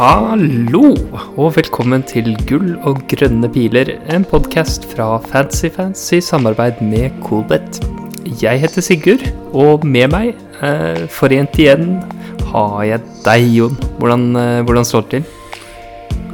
Hallo, og velkommen til Gull og grønne piler, en podkast fra Fancy i samarbeid med Coolbet. Jeg heter Sigurd, og med meg, eh, forent igjen, har jeg deg, Jon. Hvordan, eh, hvordan står det til?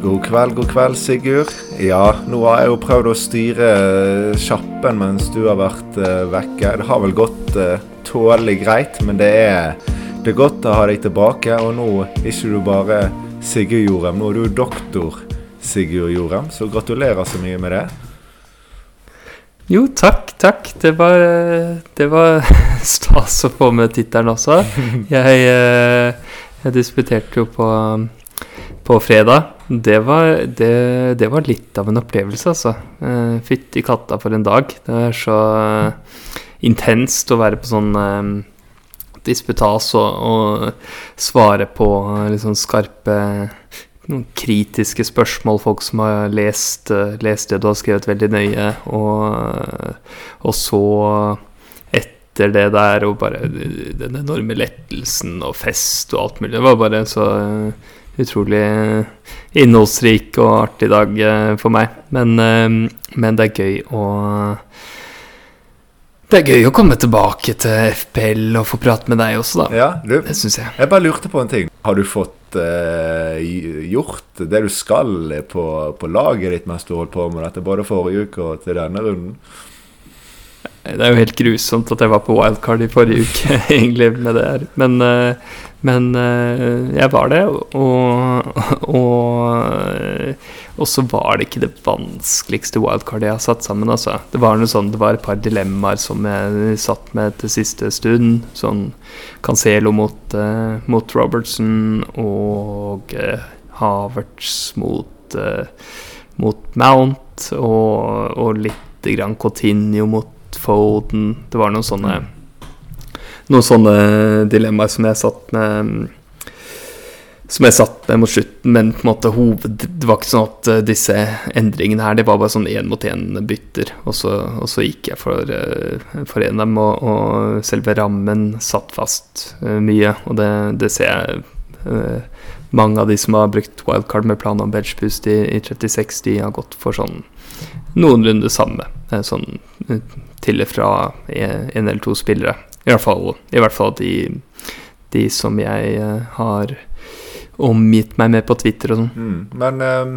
God kveld, god kveld, Sigurd. Ja, nå har jeg jo prøvd å styre eh, sjappen mens du har vært eh, vekke. Det har vel gått eh, tålelig greit, men det er, det er godt å ha deg tilbake. Og nå er ikke du bare Sigurd Jorem. Nå er du doktor Sigurd Jorem, så gratulerer så mye med det. Jo, takk, takk. Det var, det var stas å få med tittelen også. Jeg, eh, jeg disputerte jo på, på fredag. Det var, det, det var, litt av en opplevelse, altså. Eh, fytti katta for en dag. Det er så intenst å være på sånn disputas og, og svare på liksom skarpe noen kritiske spørsmål, folk som har lest, lest, det du har skrevet veldig nøye, og, og så etter det der og bare den enorme lettelsen og fest og alt mulig. Det var bare så utrolig innholdsrik og artig dag for meg. Men, men det er gøy å det er gøy å komme tilbake til FPL og få prate med deg også, da. Ja, du, det syns jeg. Jeg bare lurte på en ting. Har du fått uh, gjort det du skal på, på, laget ditt mens du holdt på med dette, både forrige uke og til denne runden? Det er jo helt grusomt at jeg var på wildcard i forrige uke, egentlig, med det her. Men, uh, men uh, jeg var det, og, og, og så var det ikke det vanskeligste wildcardet jeg har satt sammen. Altså. Det var noe sånn, det var et par dilemmaer som jeg satt med til siste stund. Sånn Cancelo mot, uh, mot Robertson og uh, Havertz mot, mot Mount, og, og litt grann Coutinho mot Foden. Det var noen sånne noen sånne dilemmaer som jeg satt med Som jeg satt med mot slutten, men på en måte hoved Det var ikke sånn at disse endringene her Det var bare sånn én-mot-én-bytter, og, og, så gikk jeg for, for en av dem. Og, og, selve rammen satt fast mye, og det, det ser jeg mange av de som har brukt wildcard med plan om benchboost i, i 36, de har gått for sånn noenlunde samme. Sånn til og fra en eller to spillere. I hvert fall, i hvert fall de, de, som jeg har omgitt meg med på Twitter og sånn. Mm, men um,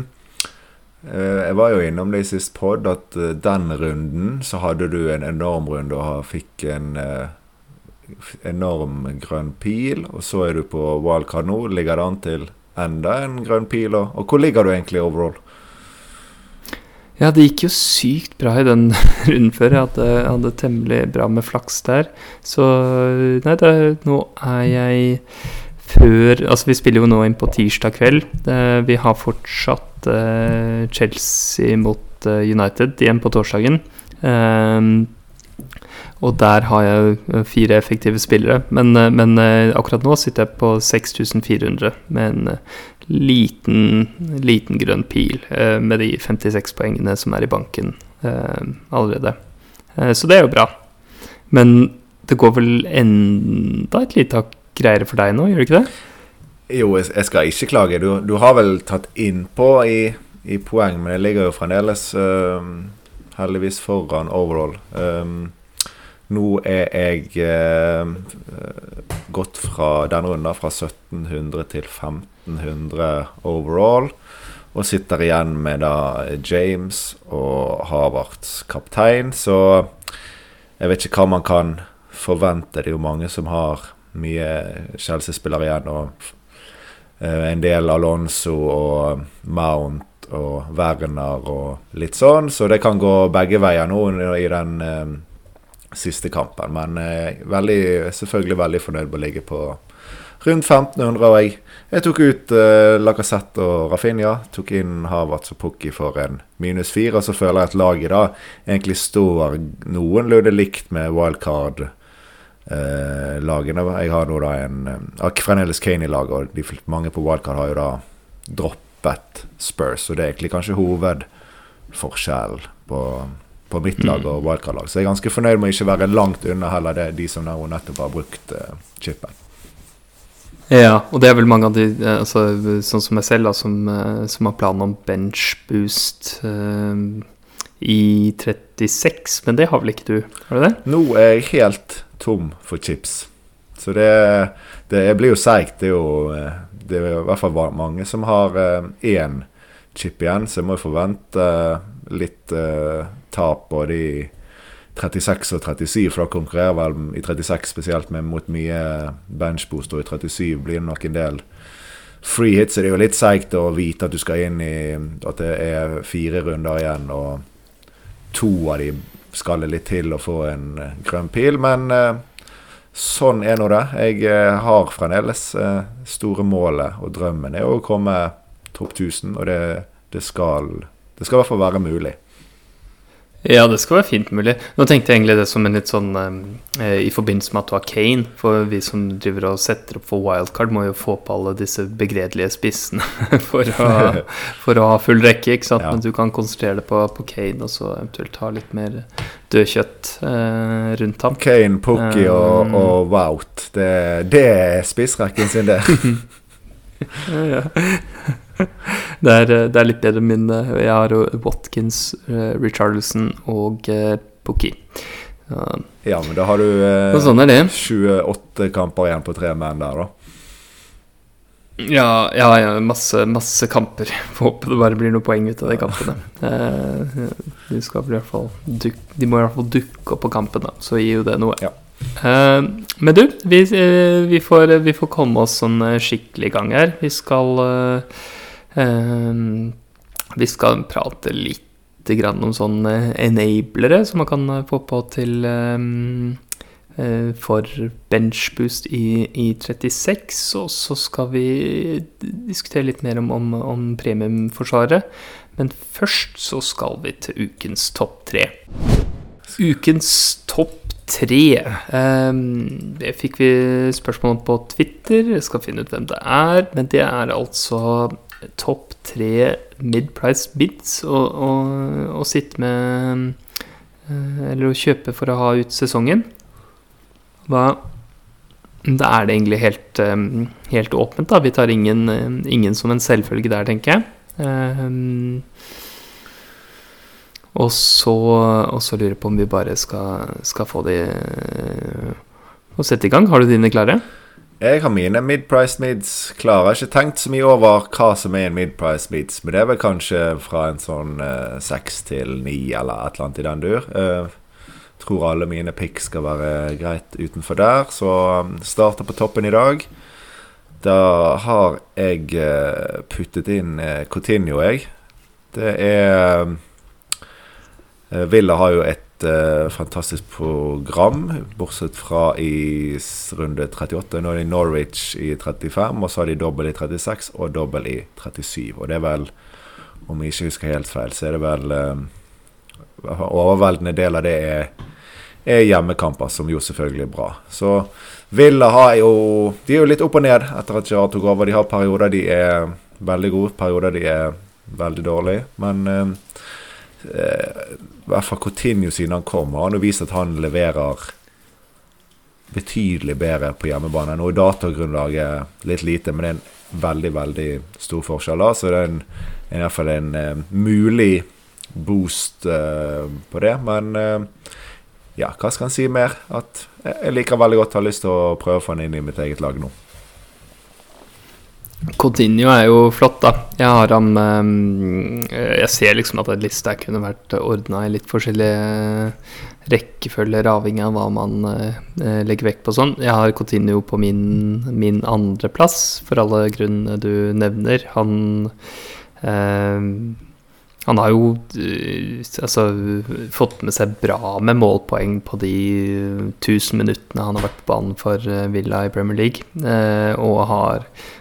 jeg var jo innom det i sist pod at uh, den runden så hadde du en enorm runde og fikk en uh, enorm grønn pil. Og så er du på wildcard nå. Ligger det an til enda en grønn pil? Og, og hvor ligger du egentlig overall? Ja, det gikk jo sykt bra i den runden før. Jeg hadde, hadde, temmelig bra med flaks der. Så nei, da, nå er jeg før Altså, vi spiller jo nå inn på tirsdag kveld. Det, vi har fortsatt uh, Chelsea mot uh, United igjen på torsdagen. Um, og der har jeg fire effektive spillere. Men, men, akkurat nå sitter jeg på 6400 med en liten, liten grønn pil eh, med de 56 poengene som er i banken eh, allerede. Eh, så det er jo bra. Men det går vel enda et lite hakk greiere for deg nå, gjør det ikke det? Jo, jeg skal ikke klage. Du, du har vel tatt innpå i, i poeng, men jeg ligger jo fremdeles uh, heldigvis foran overall. Um, nå er jeg uh, gått fra den runden fra 1700 til 15 1500 overall. Og sitter igjen med da James og Havarts kaptein. Så jeg vet ikke hva man kan forvente. Det er jo mange som har mye Chelsea-spillere igjen. Og uh, en del Alonso og Mount og Werner og litt sånn. Så det kan gå begge veier nå i den uh, siste kampen. Men jeg veldig, selvfølgelig veldig fornøyd med å ligge på rundt 1500. Og jeg, jeg tok ut uh, Lacassette og Rafinha. Tok inn Havertz og Pukki for en minus fire. Og så føler jeg at laget da egentlig står noenlunde likt med wildcard. Uh, lagene. Jeg har nå da en uh, fremdeles Kane i laget, og de, mange på wildcard har jo da droppet Spurs. Og det er egentlig kanskje hovedforskjellen på, på mitt lag og wildcard-lag. Så jeg er ganske fornøyd med å ikke være langt unna heller det de som nettopp har brukt uh, chipen. Ja, og det er vel mange av de, eh, altså, sånn som meg selv, da, som, eh, som har planen om bench boost eh, i 36, men det har vel ikke du? Har du det? Nå er jeg helt tom for chips. Så det, det blir jo seigt. Det er jo eh, det er i hvert fall mange som har én chip igjen, så jeg må jo forvente litt uh, tap både i 36 og 37, for da konkurrerer vel i 36 spesielt med mot mye benchbooster. i 37 blir det nok en del free hits. Så det er jo litt seigt å vite at du skal inn i at det er fire runder igjen, og to av de skal det litt til å få en uh, grønn pil. Men uh, sånn er nå det. Jeg uh, har fremdeles store målet, og drømmen er å komme topp 1000, og det, det, skal, det skal i hvert fall være mulig. Ja, det skal være fint mulig. Nå tenkte jeg egentlig det som en litt sånn eh, I forbindelse med at du har Kane. For vi som driver og setter opp for wildcard, må jo få på alle disse begredelige spissene for, å, for å ha full rekke. ikke sant? Ja. Men du kan konsentrere deg på, på, Kane, og så eventuelt ha litt mer dødkjøtt eh, rundt ham. Kane, Pookie um, og, og Wout. Det, det er spissrekken sin, det. ja, ja. Det, er, eh, det er litt bedre min eh, Jeg har Watkins, uh, Richarlison og Pookie. Ja, men da har du eh, sånn 28 kamper igjen på tre menn der, da. Ja, ja, ja masse, masse, kamper. Får håpe det bare blir noen poeng ut av de kampene. de, skal i hvert fall de må i hvert fall dukke opp på kampen, da, så gir jo det noe. Ja. Eh, men du, vi, vi, får, vi, får, komme oss sånn skikkelig gang her. Vi skal Ehm, vi skal prate litt om sånne enablere som man kan få på til ehm, eh, for benchboost i, i 36. Og så skal vi diskutere litt mer om, om, om premiumforsvaret. Men først så skal vi til ukens topp tre. Ukens topp tre. Um, det fikk vi spørsmål om på Twitter. Jeg skal finne ut hvem det er. Men det er altså topp tre mid-price bids å sitte med eh, Eller å kjøpe for å ha ut sesongen. Da, da er det egentlig helt, eh, helt åpent. da Vi tar ingen, eh, ingen, som en selvfølge der, tenker jeg. Og så, og så lurer jeg på om vi bare skal, skal få de Å sette i gang. Har du dine klare? Jeg har mine mid-priced mids Klarer ikke tenkt så mye over hva som er en mid-priced mids, men det er vel kanskje fra en sånn eh, seks til ni eller et eller annet i den dur. Uh, tror alle mine pick skal være greit utenfor der, så um, starter på toppen i dag. Da har jeg uh, puttet inn uh, Coutinho, jeg. Det er Villa har jo et uh, fantastisk program, bortsett fra i runde 38. Nå er det Norwich i 35, og så har de dobbel i 36 og dobbel i 37. Og det er vel, om jeg ikke husker helt feil, så er det vel uh, Overveldende del av det er, er hjemmekamper, som jo selvfølgelig er bra. Så Villa har jo De er jo litt opp og ned etter at Gerard tok over. De har perioder de er veldig gode, perioder de er veldig dårlige. Men uh, I hvert fall Coutinho siden han kom, har han jo vist at han leverer betydelig bedre på hjemmebane. Nå er datagrunnlaget litt lite, men det er en veldig, veldig stor forskjell. da, Så det er en, i hvert fall en uh, mulig boost uh, på det. Men uh, ja, hva skal en si mer? At jeg liker veldig godt, har lyst til å prøve å få han inn i mitt eget lag nå. Coutinho er jo flott, da. Jeg har ham um, Jeg ser liksom at en liste kunne vært ordna i litt forskjellige rekkefølger, avhengig av hva man uh, legger vekt på sånn. Jeg har Coutinho på min, min andreplass, for alle grunnene du nevner. Han uh, han har jo altså, fått med seg bra med målpoeng på de 1000 minuttene han har vært på banen for Villa i Premier League, og har eh,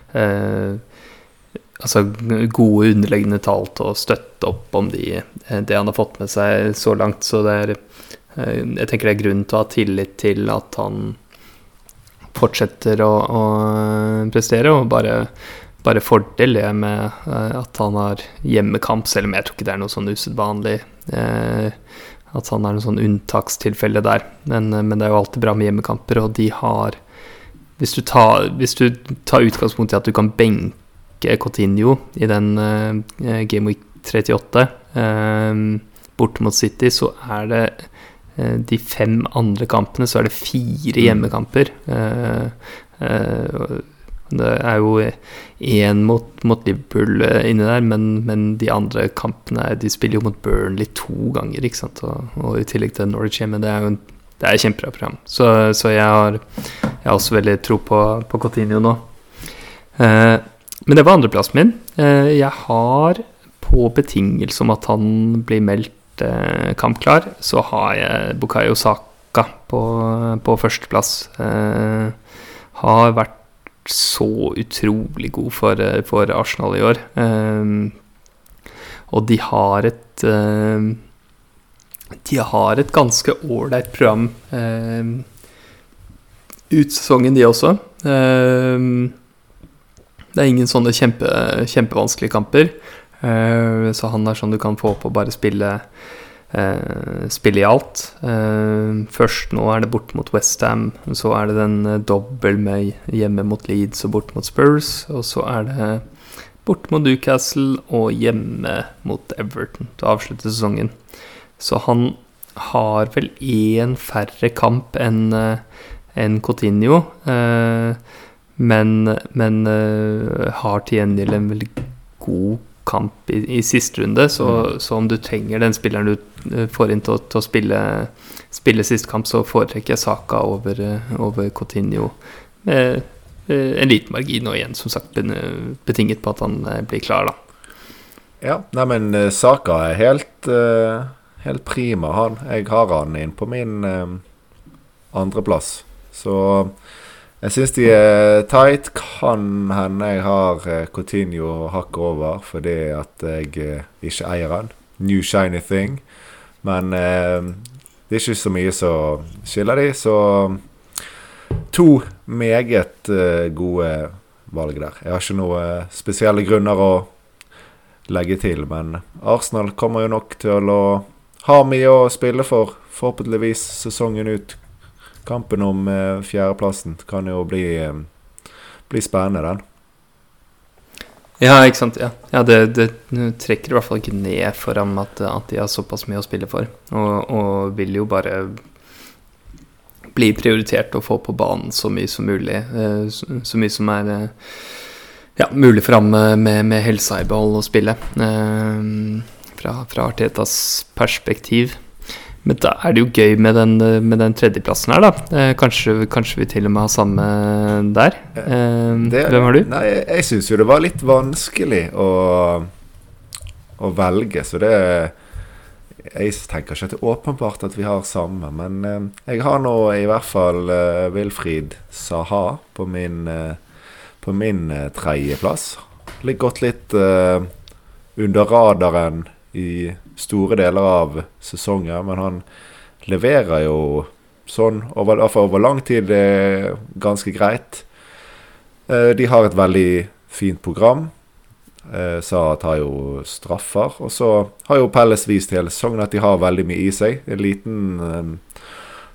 altså gode underliggende tall til å støtte opp om de, eh, det han har fått med seg så langt. Så det er eh, Jeg tenker det er grunn til å ha tillit til at han fortsetter å, å prestere, og bare, bare fordel det med eh, at han har hjemmekamp, selv om jeg tror ikke det er noe sånn usedvanlig. Eh, at han er noe sånn unntakstilfelle der. Men, men, det er jo alltid bra med hjemmekamper, og de har hvis, du tar, hvis du tar utgangspunkt i at du kan benke Coutinho i den uh, Game Week 38 uh, bort mot City, så er det uh, de fem andre kampene så er det fire mm. hjemmekamper. det er jo én mot, mot, Liverpool inni der, men, men, de andre kampene De spiller jo mot Burnley to ganger, ikke sant? Og, og i tillegg til Norwich hjemme. Det er jo en det er et kjempebra program. Så, så jeg, har, jeg, har, også veldig tro på, på Coutinho nå. Eh, men det var andreplassen min. Eh, jeg har, på betingelse om at han blir meldt eh, kampklar, så har jeg Bukayo Saka på, på førsteplass. Eh, har vært så utrolig god for, for Arsenal i år. Eh, og de har et eh, de har et ganske ålreit program eh, ut sesongen, de også. Eh, det er ingen sånne kjempe, kjempevanskelige kamper. Eh, så han er sånn du kan få på bare spille, eh, spille i alt. Eh, først nå er det bort mot Westham. Så er det den eh, dobbel med hjemme mot Leeds og bort mot Spurs. Og så er det bort mot Newcastle og hjemme mot Everton til å avslutte sesongen. Så han har vel én færre kamp enn eh, en Coutinho. Eh, men, men eh, har til gjengjeld en veldig god kamp i, i siste runde. Så, mm. så, om du trenger den spilleren du får inn til, til å spille, spille siste kamp, så foretrekker jeg Saka over, over Coutinho. Med en liten margin, og igjen som sagt betinget på at han blir klar, da. Ja, neimen Saka er helt uh helt prima, han. Jeg har han inn på min eh, andreplass. Så jeg syns de er tight. Kan hende jeg har eh, Coutinho hakket over fordi at jeg eh, ikke eier han. New shiny thing. Men eh, det er ikke så mye som skiller de, så to meget eh, gode valg der. Jeg har ikke noen spesielle grunner å legge til, men Arsenal kommer jo nok til å har mye å spille for, forhåpentligvis sesongen ut. Kampen om eh, fjerdeplassen kan jo bli, eh, bli spennende, den. Ja, ikke sant. Ja, ja det, det, trekker i hvert fall ikke ned for ham at, at, de har såpass mye å spille for. Og, og, vil jo bare bli prioritert og få på banen så mye som mulig. Eh, så, så mye som er eh, ja, mulig for ham med, med helsa i behold å spille. Eh, fra, fra Artetas perspektiv. Men da er det jo gøy med den, med den tredjeplassen her, da. Eh, kanskje, kanskje, vi til og med har samme der. Eh, det, Hvem har du? Nei, jeg, jeg syns jo det var litt vanskelig å, å velge, så det Jeg tenker ikke at det er åpenbart at vi har samme, men eh, jeg har nå i hvert fall eh, Wilfried Saha på min, eh, på min uh, tredjeplass. Litt gått litt under radaren i store deler av sesongen, men han leverer jo sånn over, over lang tid det ganske greit. Eh, de har et veldig fint program. Eh, Sa tar jo straffer. Og så har jo Pelles vist hele sesongen at de har veldig mye i seg. En liten eh,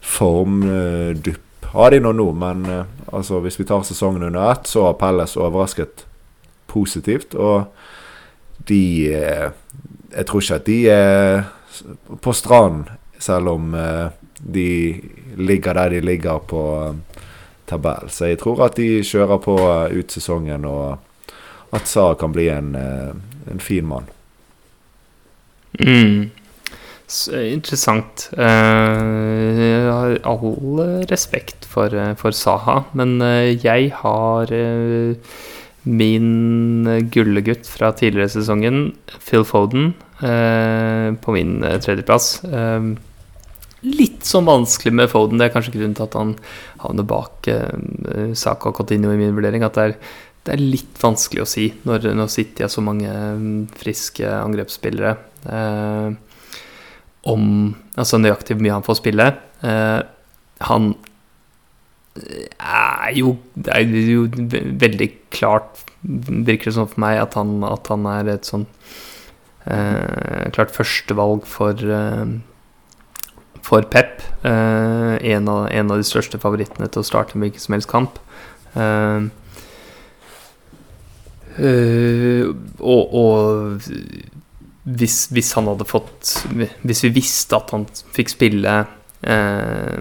formdupp har de nå nå, men altså, hvis vi tar sesongen under ett, så har Pelles overrasket positivt. Og de jeg tror ikke at de er på stranden, selv om eh, de ligger der de ligger på eh, tabell. Så jeg tror at de kjører på eh, ut sesongen, og at Sa kan bli en, en fin mann. Mm. Interessant. jeg har all respekt for, for Saha, men jeg har min gullegutt fra tidligere sesongen, Phil Foden, eh, på min eh, tredjeplass. Eh, litt sånn vanskelig med Foden. Det er kanskje grunnen til at han havner bak eh, Saka og Coutinho i min vurdering. At det er, det er, litt vanskelig å si når, når City har så mange friske angrepsspillere. Om altså nøyaktig hvor mye han får spille. Han er jo Det er jo veldig klart, virker det sånn for meg, at han, at han er et sånn eh, klart førstevalg for eh, for Pep. Eh, en, av, en, av, de største favorittene til å starte en hvilken som helst kamp. Eh, uh, og, og hvis, hvis, han hadde fått Hvis vi visste at han fikk spille uh,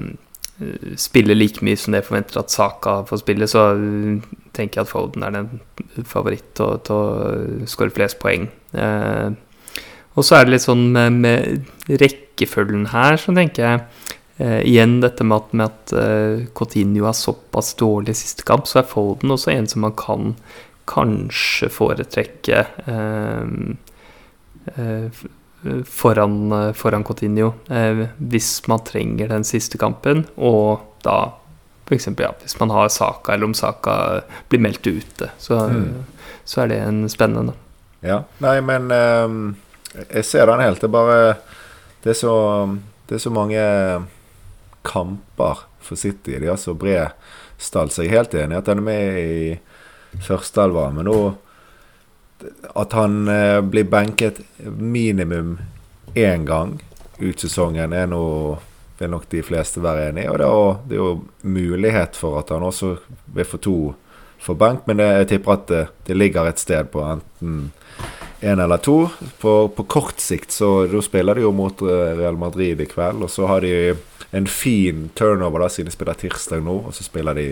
Spille like mye som det forventer at Saka får spille, så tenker jeg at Foden er den favoritt til, å skåre flest poeng. og så er det litt sånn med, med rekkefølgen her, så tenker jeg eh, igjen dette med at, med at eh, Coutinho er såpass dårlig i siste kamp, så er Foden også en som man kan kanskje foretrekke uh, foran, foran Coutinho hvis man trenger den siste kampen, og da f.eks. Ja, hvis man har Saka, eller om Saka blir meldt ute, så, mm. så er det en spennende. Ja, nei, men jeg ser den helt. Det er bare Det er så, det er så mange kamper for City. De har så bred stall, så jeg er helt enig i at den er med i førsteelva. Men nå At han eh, blir benket minimum én gang ut sesongen, er nå vil nok de fleste være enig i. Og det er, det er, jo mulighet for at han også vil få to for benk, men jeg tipper at det, det ligger et sted på enten én eller to. På, på, kort sikt så da spiller de jo mot Real Madrid i kveld, og så har de en fin turnover, da, siden de spiller tirsdag nå. Og så spiller de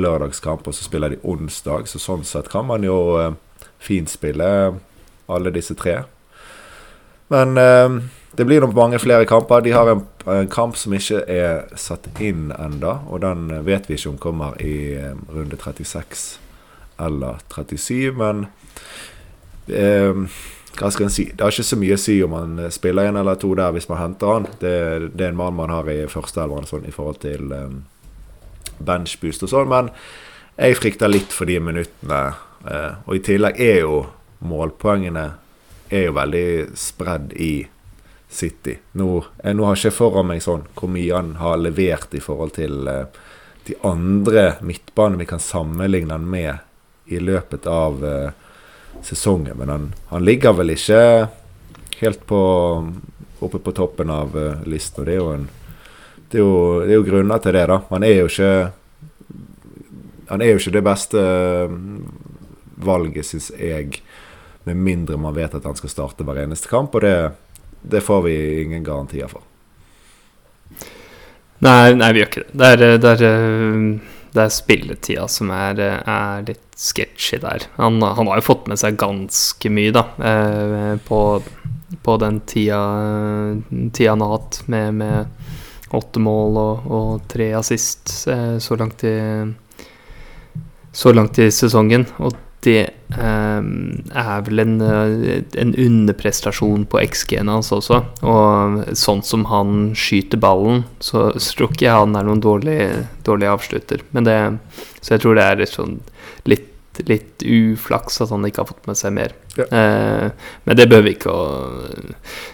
lørdagskamp, og så spiller de onsdag. Så sånn sett kan man jo eh, fint spille alle disse tre. Men eh, det blir nok mange flere kamper. De har en, en kamp som ikke er satt inn enda, og den vet vi ikke om kommer i eh, runde 36 eller 37. Men eh, hva skal en si? Det har ikke så mye å si om man eh, spiller en eller to der hvis man henter han. Det, det er en mann man har i førsteelveren sånn, i forhold til um, benchboost og sånn. Men jeg frykter litt for de minuttene. Uh, og i tillegg er jo målpoengene er jo veldig spredd i City. Nå, jeg, nå har jeg ikke foran meg sånn hvor mye han har levert i forhold til uh, de andre midtbanene vi kan sammenligne han med i løpet av sesongen. Men han, han, ligger vel ikke helt på oppe på toppen av uh, listen. Det er, jo en, det, er jo, det er jo grunner til det, da. Han er jo ikke Han er jo ikke det beste valget, syns jeg. Med mindre man vet at han skal starte hver eneste kamp. Og det, det får vi ingen garantier for. Nei, nei, vi gjør ikke det. Det er, det er, det er spilletida som er, er litt sketchy der. Han, han, har jo fått med seg ganske mye, da, eh, på, på, den tida, tida han har hatt, med, med åtte mål og, og tre assist eh, så langt i så langt i sesongen. Og det um, er vel en, en underprestasjon på XG-en hans også. Og sånn som han skyter ballen, så tror ikke jeg han er noen dårlig, dårlig avslutter. Men det, så jeg tror det er litt sånn litt litt uflaks at han ikke har fått med seg mer. Ja. Uh, men det bør vi ikke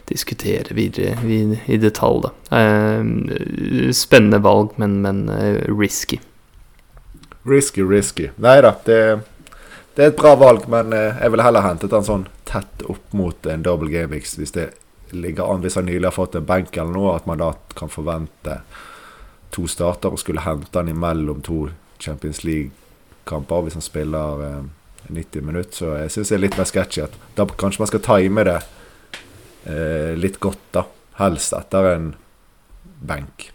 diskutere videre i, i detalj, da. Uh, spennende valg, men, men uh, risky. Risky, risky. Nei da, det, det, er et bra valg, men uh, jeg ville heller hentet han sånn tett opp mot en double gamix hvis det ligger an, hvis han nylig har fått en benk eller noe, at man da kan forvente to starter og skulle hente han imellom to Champions League kamper hvis han spiller eh, 90 minutter. Så jeg syns det er litt mer sketchy at da kanskje man skal time det eh, litt godt, da. Helst etter en benk.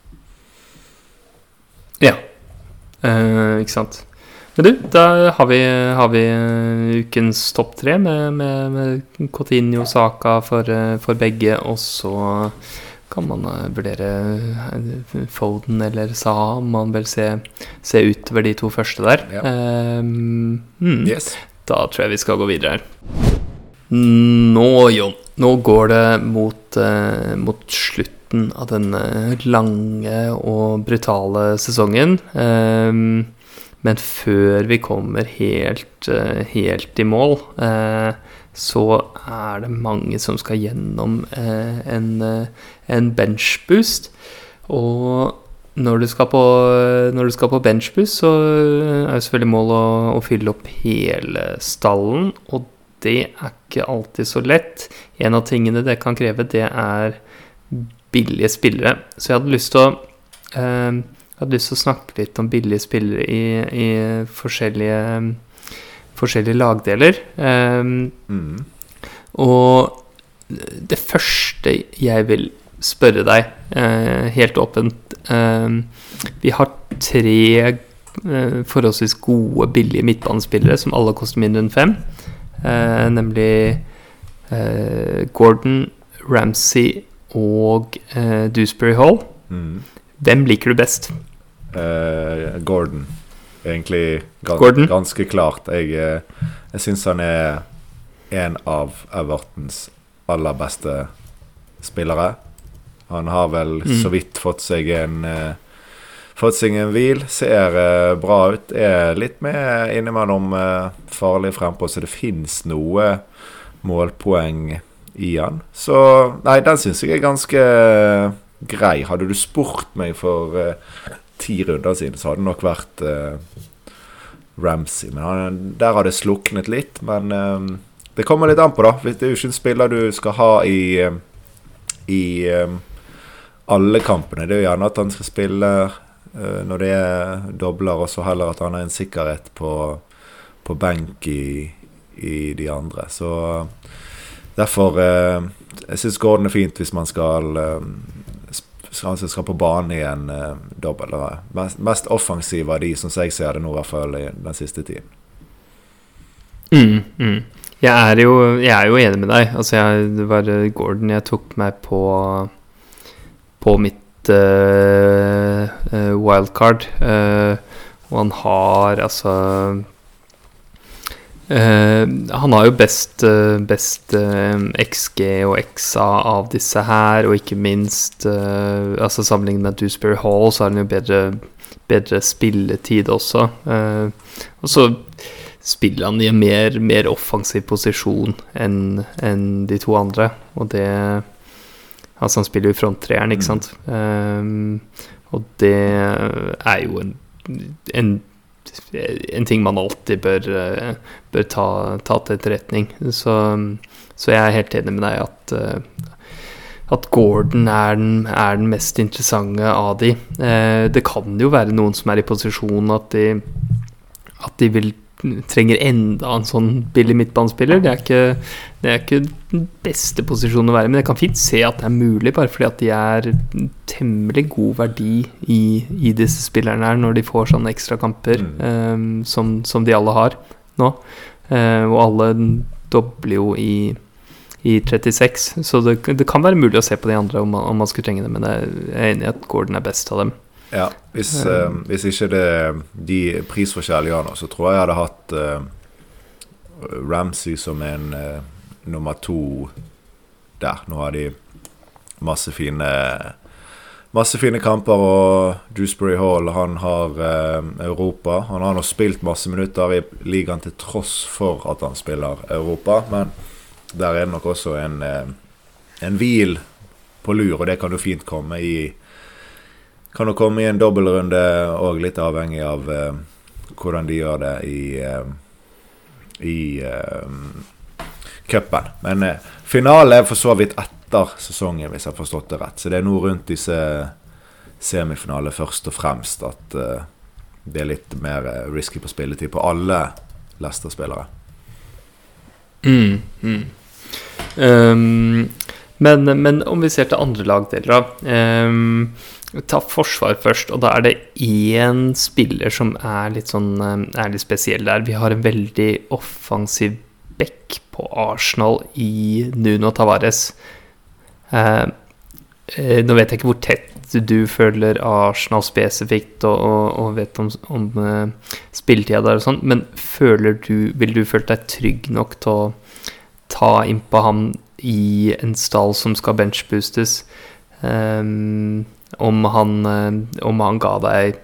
Ja. Eh, ikke sant. Men du, da har vi, har vi eh, ukens topp tre med, med, med Coutinho Saka for, eh, for begge, og så kan man eh, vurdere eh, Foden eller Saha om man vil se, se utover de to første der. Ja. Um, mm, yes. Da tror jeg vi skal gå videre her. Nå, Jon, nå går det mot, uh, mot slutten av denne lange og brutale sesongen. Um, men før vi kommer helt, uh, helt i mål uh, så er det mange som skal gjennom eh, en, eh, en benchboost. Og når du skal på, når skal på benchboost, så er jo selvfølgelig målet å, å, fylle opp hele stallen. Og det er ikke alltid så lett. En av tingene det kan kreve, det er billige spillere. Så jeg hadde lyst til å eh, Jeg hadde lyst til å snakke litt om billige spillere i, i forskjellige, forskjellige lagdeler. Um, Mm. og det første jeg vil spørre deg, uh, helt åpent um, Vi har tre uh, forholdsvis gode, billige midtbanespillere som alle koster mindre enn fem. Uh, nemlig Gordon, Ramsey og Dewsbury Hall. Mm. Hvem liker du best? Eh, Gordon. Egentlig gans Gordon? ganske klart. Jeg, uh, syns han er en av Evertons aller beste spillere. Han har vel Mm. så vidt fått seg en uh, Fått seg en hvil. Ser uh, bra ut. Er litt med innimellom uh, farlig frempå, så det fins noe målpoeng i han. Så Nei, den syns jeg er ganske grei. Hadde du spurt meg for eh, ti runder siden, så hadde det nok vært eh, Ramsey. Men han, der har det sluknet litt. Men eh, det kommer litt an på, da. Det er jo ikke en spiller du skal ha i, eh, i eh, alle kampene. Det er jo gjerne at han skal spille eh, når det er dobler, og så heller at han har en sikkerhet på, på benk i, i de andre. Så derfor eh, Jeg syns Gordon er fint hvis man skal eh, som skal, på banen i en eh, dobbel. Er Mest, mest offensiv av de, som jeg ser det nå, i hvert fall i den siste tiden. Mm, mm. Jeg, er jo, jeg er jo enig med deg. Altså, jeg, det var eh, Gordon jeg tok meg på På mitt uh, wildcard. Uh, og han har altså Han har jo best, eh, best eh, XG og XA av disse her, og ikke minst eh, altså Sammenlignet med Dewsbury Hall, så har han jo bedre, bedre spilletid også. Eh, og så spiller han i en mer, mer offensiv posisjon enn en de to andre. Og det Altså, han spiller jo i fronttreeren, ikke Mm. sant. Ehm, og det er jo en, en en ting man alltid bør, eh, bør ta, ta til etterretning. Så, så jeg er helt enig med deg at eh, at Gordon er den, er den mest interessante av de. Eh, det kan jo være noen som er i posisjon at de, at de vil trenger enda en sånn billig midtbanespiller. Det er, ikke, det er ikke den beste posisjonen å være i, men jeg kan fint se at det er mulig, bare fordi at de er temmelig god verdi i, i disse spillerne her, når de får sånne ekstrakamper Mm. um, som, som de alle har nå. Uh, og alle dobler jo i, i 36, så det, det kan være mulig å se på de andre om man, om man skulle trenge det, men jeg er enig i at Gordon er best av dem. Ja, hvis, eh, hvis ikke det de prisforskjellene gjør noe, så tror jeg jeg hadde hatt eh, Ramsey som en eh, nummer to der. Nå har de masse fine Masse fine kamper, og Dewsbury Hall han har eh, Europa. Han har nå spilt masse minutter i ligaen til tross for at han spiller Europa, men der er det nok også en, eh, en hvil på lur, og det kan jo fint komme i kan jo komme i en dobbeltrunde òg, litt avhengig av eh, hvordan de gjør det i eh, i eh, cupen. Men eh, finalen er for så vidt etter sesongen, hvis jeg har forstått det rett. Så det er nå rundt disse semifinalene først og fremst at eh, det er litt mer eh, risky på spilletid på alle Leicester-spillere. Mm, mm. Um, men, men om vi ser til andre lagdeler, da. Ehm, ta forsvar først, og da er det én spiller som er litt sånn eh, er litt spesiell der. Vi har en veldig offensiv back på Arsenal i Nuno Tavares. Eh, eh, nå vet jeg ikke hvor tett du føler Arsenal spesifikt, og, og, og vet om, om uh, spilletida der og sånn, men føler du, vil du følt deg trygg nok til å ta innpå ham i en stall som skal benchboostes? Ehm, om, han, eh, om han ga deg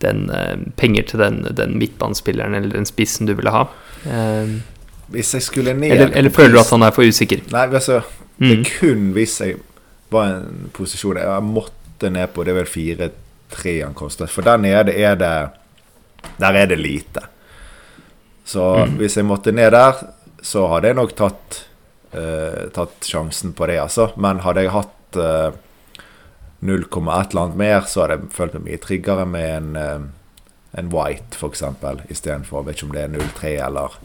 den, eh, penger til den, den midtbanespilleren eller den spissen du ville ha? Ehm, Hvis jeg skulle ned eller, eller føler du at han er for usikker? Nei, altså Det Mm. er kun hvis jeg var i en posisjon jeg måtte ned på Det er vel 4-3 han koster. For der nede er det Der er det lite. Så Mm. hvis jeg måtte ned der, så hadde jeg nok tatt uh, Tatt sjansen på det, altså. Men hadde jeg hatt eh, 0, et eller annet mer, så hadde jeg følt meg mye tryggere med en, eh, en White, f.eks., istedenfor Vet ikke om det er 0-3 eller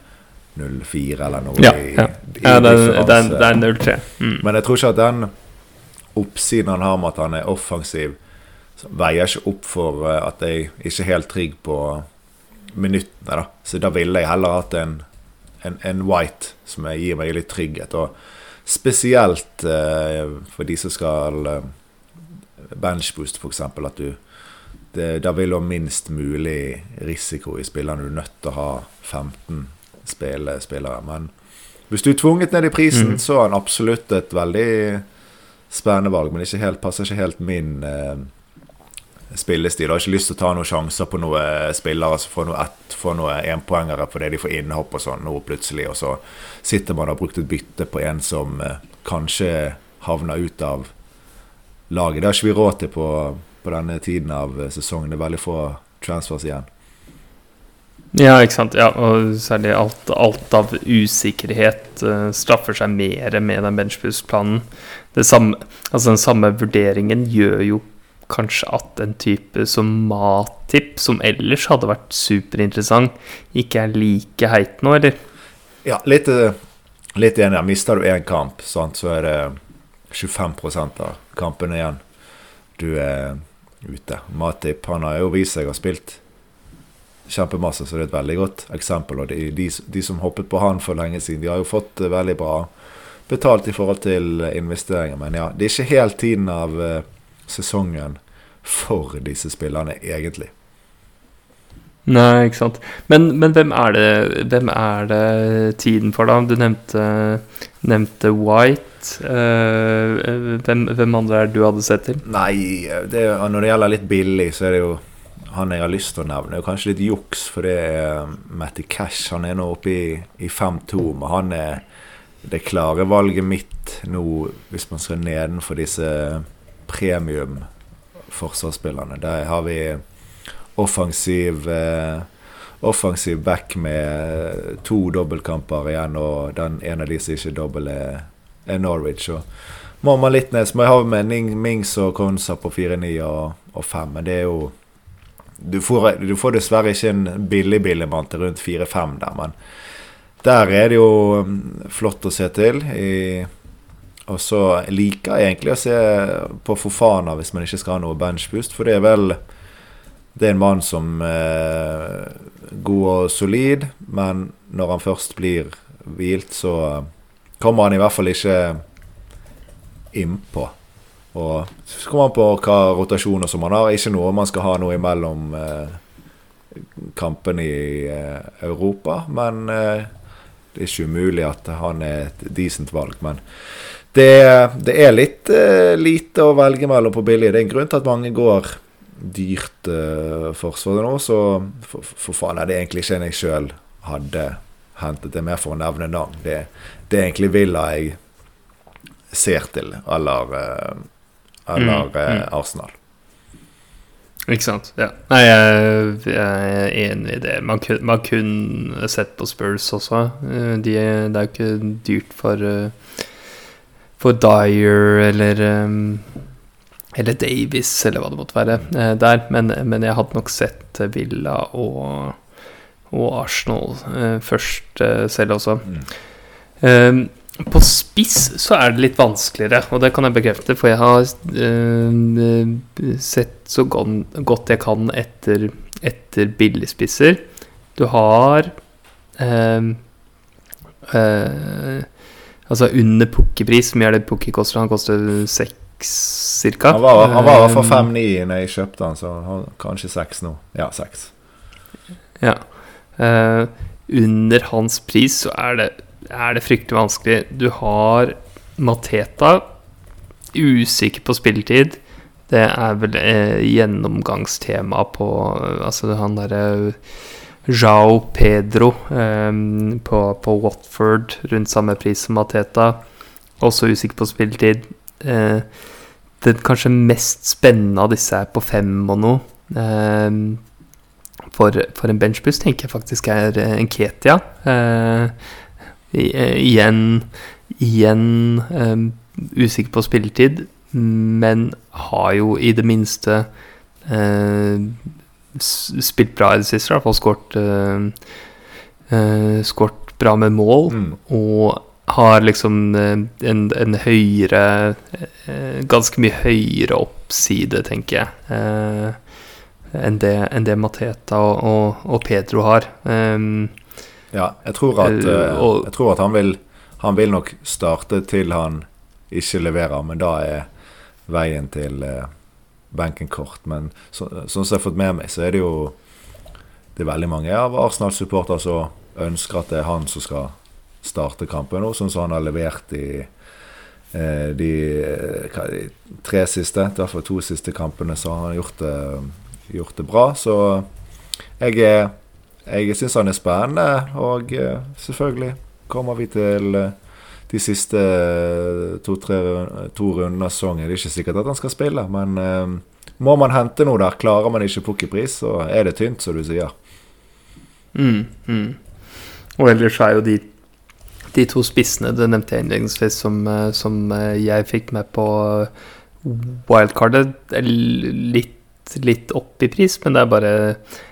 0-4 eller noe. Ja, i- ja. i ja det, det, er, det er 0-3. Mm. Men jeg tror ikke at den oppsiden han har med at han er offensiv, veier ikke opp for eh, at jeg ikke er helt trygg på minuttene. da. Så da ville jeg heller hatt en, en, en White som gir meg litt trygghet. Og spesielt eh, for de som skal eh, benchboost, f.eks. At du det, Da vil du ha minst mulig risiko i spillene. Du er nødt til å ha 15 spille, spillere. Men hvis du er tvunget ned i prisen, mm. så er han absolutt et veldig spennende valg. Men ikke helt, passer ikke helt min eh, spillestil. Jeg har ikke lyst til å ta noen sjanser på noen spillere som får noe ett, får noe enpoengere fordi de får innhopp og sånn nå plutselig, og så sitter man og har brukt et bytte på en som eh, kanskje havner ut av laget. Det har ikke vi råd til på, på denne tiden av sesongen. Det er veldig få transfers igjen. Ja, ikke sant. Ja, og særlig alt, alt av usikkerhet uh, straffer seg mer med den benchboost-planen. Altså Den samme vurderingen gjør jo kanskje at en type som Matip, som ellers hadde vært superinteressant, ikke er like heit nå, eller? Ja, litt, eh, litt enig. Mister du én kamp, sant, så er det 25 av kampene igjen. Du er ute. Matip han har jo vist seg å ha spilt kjempemasse, så det er et veldig godt eksempel. Og de, de, de som hoppet på han for lenge siden, de har jo fått eh, veldig bra betalt i forhold til investeringer. Men ja, det er ikke helt tiden av eh, sesongen for disse spillerne, egentlig. Nei, ikke sant. Men, men hvem, er det, hvem er det tiden for, da? Du nevnte, nevnte White. Eh, hvem, hvem andre er det du hadde sett til? Nei, det, når det gjelder litt billig, så er det jo han jeg har lyst til å nevne. Det er kanskje litt juks, for det er Matty Cash. Han er nå oppe i, i 5-2, men han er det klare valget mitt nå, hvis man skal nedenfor disse premium forsvarsspillerne. Der har vi offensiv eh, Offensiv back med to dobbeltkamper igjen, og den ene av de som ikke dobbel, er Norwich. Og litt ned, må jeg ha med Mings og Konsa på 4-9 og, og 5, men det er jo du får, du får dessverre ikke en billig billigmann til rundt 4-5 der, men der er det jo mm, flott å se til. I, og så liker jeg egentlig å se på Fofana hvis man ikke skal ha noe benchboost, for det er vel Det er en mann som er god og solid, men når han først blir hvilt, så kommer han i hvert fall ikke innpå. Og så kommer han på hva rotasjoner som han har. Ikke noe man skal ha noe imellom eh, kampene i eh, Europa, men eh, det er ikke umulig at han er et decent valg. Men det, det er litt eh, lite å velge mellom på billig. Det er en grunn til at mange går dyrt eh, forsvar nå, så for, for faen er det egentlig ikke en jeg sjøl hadde hentet. Det er mer for å nevne navn. Det, det er egentlig Villa jeg ser til, eller, eh, eller Mm, mm. Arsenal. Ikke sant. Ja. Nei, jeg, er enig i det. Man man kunne sett på Spurs også. Eh, De, det er jo ikke dyrt for For Dyer eller Eller Davies, eller hva det måtte være der. Men, men jeg hadde nok sett Villa og, og Arsenal først selv også. Mm. Um, på spiss så er det litt vanskeligere, og det kan jeg bekrefte, for jeg har eh, sett så godt jeg kan etter, etter billigspisser. Du har eh, eh, Altså under pukkepris, hvor mye er det pukki koster? Han koster seks cirka. Han var, han var i hvert fall 5-9 når jeg kjøpte han, så han, kanskje 6 nå. Ja, 6. Ja. Eh, under hans pris så er det, er det fryktelig vanskelig. Du har Mateta, usikker på spilletid. Det er vel eh, gjennomgangstema på eh, Altså han derre Jao Pedro eh, på, på Watford, rundt samme pris som Mateta. Også usikker på spilletid. Eh, den kanskje mest spennende av disse er på fem og noe. Eh, for, for en benchbuss tenker jeg faktisk er eh, en Ketia. Eh, eh, igjen igjen eh, usikker på spilletid, men har jo i det minste eh, spilt bra i det siste. I hvert fall skåret uh, bra med mål. Mm. Og har liksom en, en høyere uh, Ganske mye høyere oppside, tenker jeg. Uh, enn det, en det Mateta og, og, og, Pedro har. Um, ja, jeg tror at, og, jeg tror at han, vil, han vil nok starte til han ikke leverer, men da er veien til uh, benken kort. Men så, sånn som jeg har fått med meg, så er det jo det er veldig mange av Arsenal-supportere som ønsker at det er han som skal starte kampen nå, sånn som han har levert i eh, de, de, tre siste, i hvert fall to siste kampene, så har han gjort det, gjort det bra. Så jeg, jeg syns han er spennende, og eh, selvfølgelig kommer vi til eh, de siste to-tre to rundene av sesongen. Det er ikke sikkert at han skal spille, men eh, må man hente noe der, klarer man ikke pukkipris, så er det tynt, som du sier. Mm, mm. Og ellers er jo de, de to spissene det nevnte jeg innledningsvis, som, eh, som eh, jeg fikk med på wildcardet, litt, litt opp i pris, men det er bare Eh,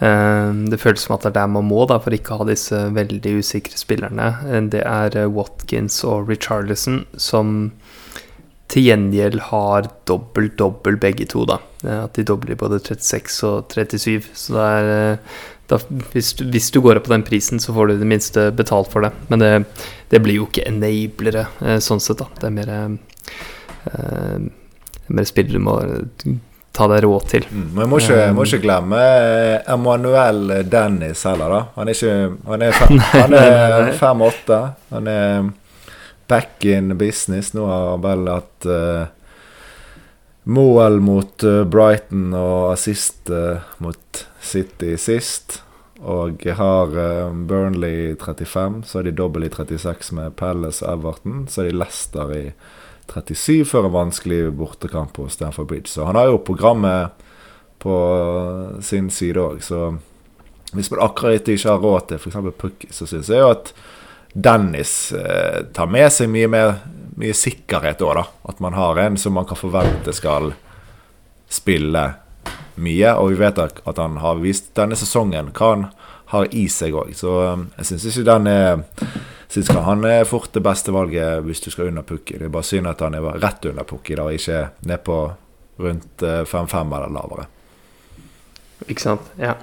det føles som at det er der man må da, for ikke å ha disse veldig usikre spillerne. Eh, det er eh, Watkins og Richarlison som til gjengjeld har dobbelt, dobbelt begge to. da. At de dobler både 36 og 37. Så det er da, hvis, du, hvis, du, går opp på den prisen, så får du det minste betalt for det. Men det, det blir jo ikke enablere sånn sett, da. Det er mer, eh, mer spillere du må ta deg råd til. Mm, men må ikke, må ikke glemme Emanuel Dennis heller, da. Han er ikke Han er, fem, han er 5-8. Han er back in business. Nå har han vel hatt uh, mål mot uh, Brighton og assist uh, mot City sist. Og har Burnley 35, så er de dobbel i 36 med Palace og Everton. Så er de Leicester i 37 før en vanskelig bortekamp på Stamford Bridge. Så han har jo programmet på sin side òg. Så hvis man akkurat ikke har råd til f.eks. Pukki, så syns jeg jo at Dennis eh, tar med seg mye mer mye sikkerhet òg, da. At man har en som man kan forvente skal spille mye. Og vi vet at han har vist denne sesongen hva han har i seg òg. Så eh, jeg syns ikke den er Syns han er fort det beste valget hvis du skal under Pukki. Det er bare synd at han er rett under Pukki, da, ikke ned på rundt 5-5 eh, eller lavere. Ikke sant. Ja.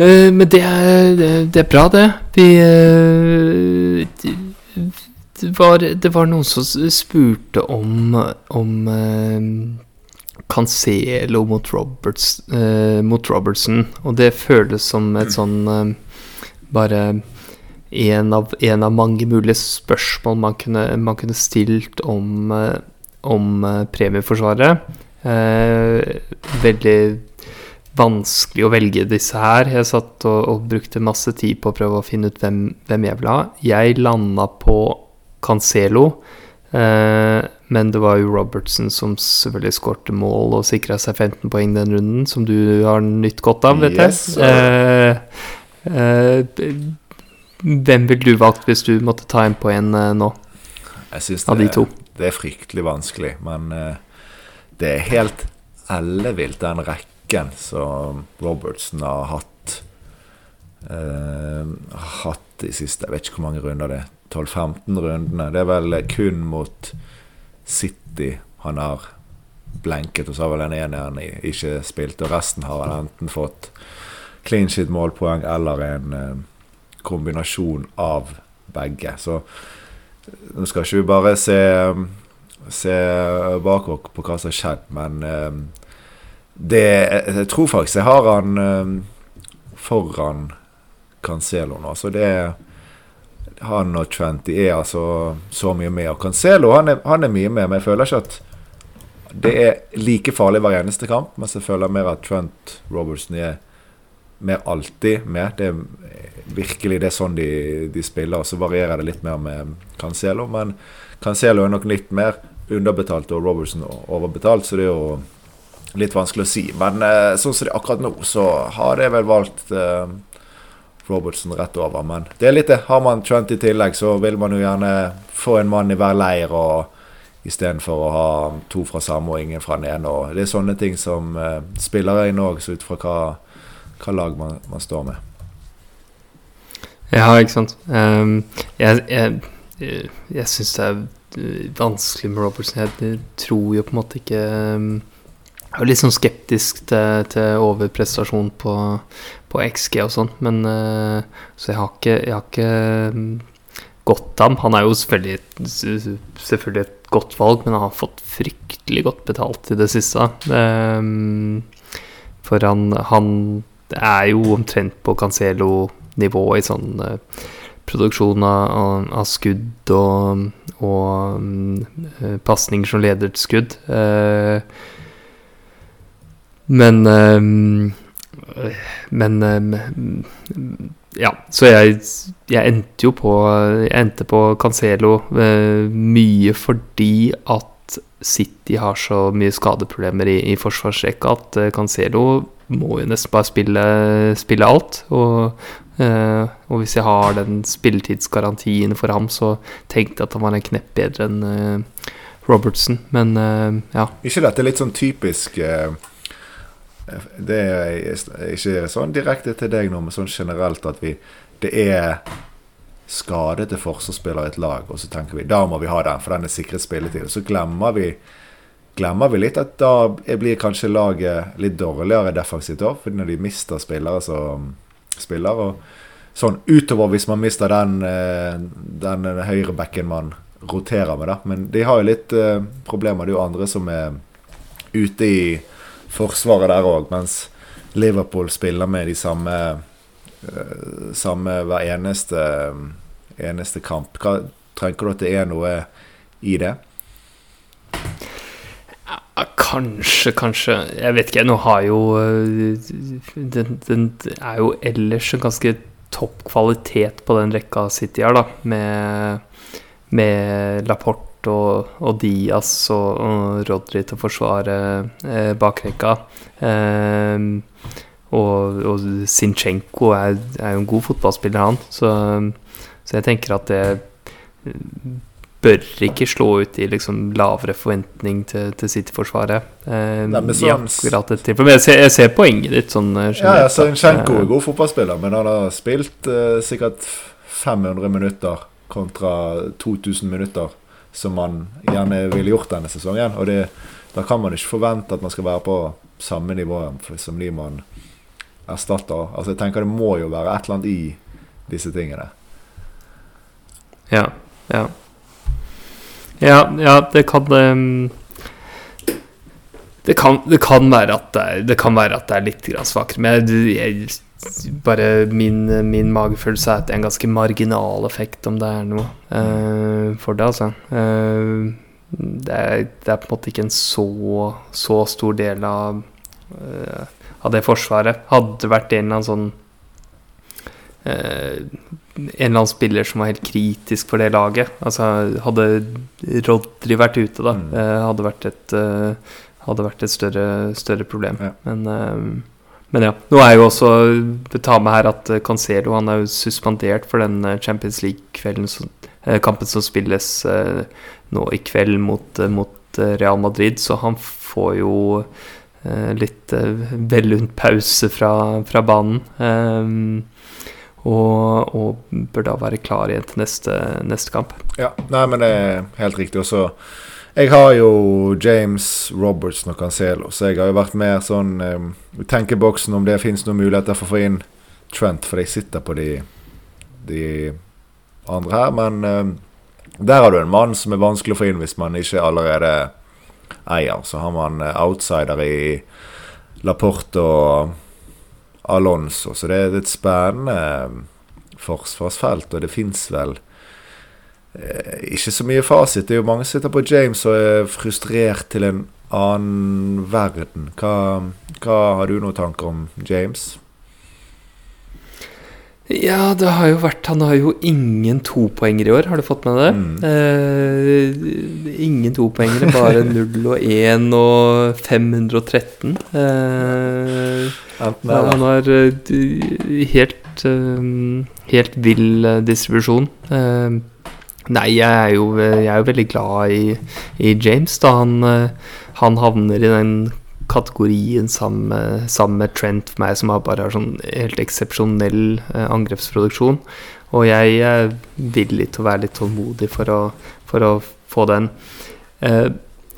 Uh, men det er, det er, bra, det. Vi uh, det, var, det var noen som spurte om, om uh, Cancelo mot, Roberts, mot Robertson, og det føles som et sånn bare en av, en av, mange mulige spørsmål man kunne, man kunne stilt om, eh, om eh, premieforsvaret. Eh, veldig vanskelig å velge disse her. Jeg satt og, og, brukte masse tid på å prøve å finne ut hvem, hvem jeg ville ha. Jeg landa på Cancelo, eh, men det var jo Robertson som selvfølgelig skårte mål og sikra seg 15 poeng den runden, som du har nytt godt av, vet jeg. Yes, eh, eh, hvem ville du valgt hvis du måtte ta en på en uh, nå? Jeg syns det, det, er fryktelig vanskelig, men uh, det er helt ellevilt, den rekken som Robertson har hatt. Uh, hatt de siste Jeg vet ikke hvor mange runder det er. 12-15 rundene. Det er vel kun mot City han har blenket, og så har vel den ene han ikke spilt. Og resten har han enten fått clean shit målpoeng eller en kombinasjon av begge. Så nå skal ikke vi bare se, se bakover på hva som har skjedd, men um, det Jeg tror faktisk jeg har han um, foran Cancelo nå. Så det Han og Trent er altså så mye med. Og Cancelo han er, han er mye med, men jeg føler ikke at det er like farlig hver eneste kamp. Mens jeg føler mer at Trent Robertson er mer alltid med. Det er virkelig det er sånn de, de spiller. Så varierer det litt mer med Cancelo. Men Cancelo er nok litt mer underbetalt og Robertson overbetalt, så det er jo litt vanskelig å si. Men eh, sånn som det er akkurat nå, så har jeg vel valgt eh, Robertson rett over. Men det er litt det. Har man Trent i tillegg, så vil man jo gjerne få en mann i hver leir og istedenfor å ha to fra samme og ingen fra den ene. Og det er sånne ting som uh, spillere inn òg, ut fra hva, hva lag man, man, står med. Ja, ikke sant. Um, jeg jeg, jeg, syns det er vanskelig med Robertson. Jeg tror jo på en måte ikke um, Jeg er litt sånn skeptisk til, til overprestasjon på, på, XG og sånn, men uh, Så jeg har ikke, jeg har ikke um, gått ham. Han er jo selvfølgelig, selvfølgelig et godt valg, men han har fått fryktelig godt betalt i det siste. Um, for han, han, er jo omtrent på Cancelo-nivå i sånn uh, produksjon av, av, skudd og, og um, pasninger som leder til skudd. Uh, men um, Men um, ja, så jeg, jeg, endte jo på Jeg endte på Cancelo uh, mye fordi at City har så mye skadeproblemer i, i forsvarsrekka at Cancelo må jo nesten bare spille, spille alt. Og, uh, og, hvis jeg har den spilletidsgarantien for ham, så tenkte jeg at han var en knepp bedre enn Robertson, men ja. Ikke dette litt sånn typisk det er ikke sånn direkte til deg nå, men sånn generelt at vi Det er skade til forsvarsspiller i et lag, og så tenker vi da må vi ha den, for den er sikret spilletid. Så glemmer vi glemmer vi litt at da blir kanskje laget litt dårligere defensivt òg, fordi når de mister spillere som spiller. Og sånn utover hvis man mister den, eh, den høyrebacken man roterer med, da. Men de har jo litt uh, problemer. Det er jo andre som er ute i forsvaret der òg, mens Liverpool spiller med de samme, uh, samme hver eneste, eneste kamp. Hva, tenker du at det er noe i det? Ja, kanskje, kanskje. Jeg vet ikke. Nå har jo eh, Den, den er jo ellers en ganske topp kvalitet på den rekka City har, da. Med, med Laporte og, og Diaz og, og, Rodri til å forsvare eh, bakrekka. Eh, og, og Sinchenko er, er, jo en god fotballspiller, han. Så, så, jeg tenker at det bør ikke slå ut i liksom lavere forventning til, til City-forsvaret. Eh, sånn, jeg, ser, jeg ser poenget ditt sånn eh, Ja, ja Zinchenko er god fotballspiller, men han har spilt eh, sikkert 500 minutter kontra 2000 minutter som han gjerne ville gjort denne sesongen. Og det, da kan man ikke forvente at man skal være på samme nivå som de man erstatter. Altså jeg tenker Det må jo være et eller annet i disse tingene. Ja. Ja. Ja, ja det kan um, det, kan, det kan være at det er, det kan være at det er litt svakere. Men jeg, jeg bare min, min, magefølelse er at det er en ganske marginal effekt, om det er noe uh, for det, altså. Uh, det, er, det, er, på en måte ikke en så, så stor del av, uh, av det forsvaret. Hadde det vært en eller annen sånn En eller annen spiller som var helt kritisk for det laget, altså hadde Rodri vært ute, da, mm. hadde vært et, hadde vært et større, større problem. Ja. Men men ja. Nå er jo også Ta med her at eh, Cancelo han er jo suspendert for den eh, Champions League-kampen som, spilles eh, nå i kveld mot, mot, Real Madrid, så han får jo litt vellunt pause fra, fra banen. Um, og, og, bør da være klar igjen til neste, neste kamp. Ja, nei, men det er helt riktig. Også jeg har jo James Robertson og Cancelo, så jeg har jo vært mer sånn um, Tenkeboksen om det fins noen muligheter for å få inn Trent, for jeg sitter på de, de andre her. Men um, der har du en mann som er vanskelig å få inn hvis man ikke allerede eier. Så har man uh, outsider i Laporte og Alonso, så det er et spennende um, forsvarsfelt, og det fins vel Eh, ikke så mye fasit. Det er jo mange som sitter på James og er frustrert til en annen verden. Hva, hva har du noen tanker om James? Ja, det har jo vært Han har jo ingen topoengere i år, har du fått med det? Mm. Eh, ingen topoengere, bare 0 og 1 og 513. Eh, han har uh, helt, uh, helt vill distribusjon. Eh, Nei, jeg er jo, jeg er jo veldig glad i, i James. da han, eh, han, havner i den kategorien sammen, sammen, med Trent for meg, som bare har sånn helt eksepsjonell eh, angrepsproduksjon. Og jeg er villig til å være litt tålmodig for å, for å få den. Eh,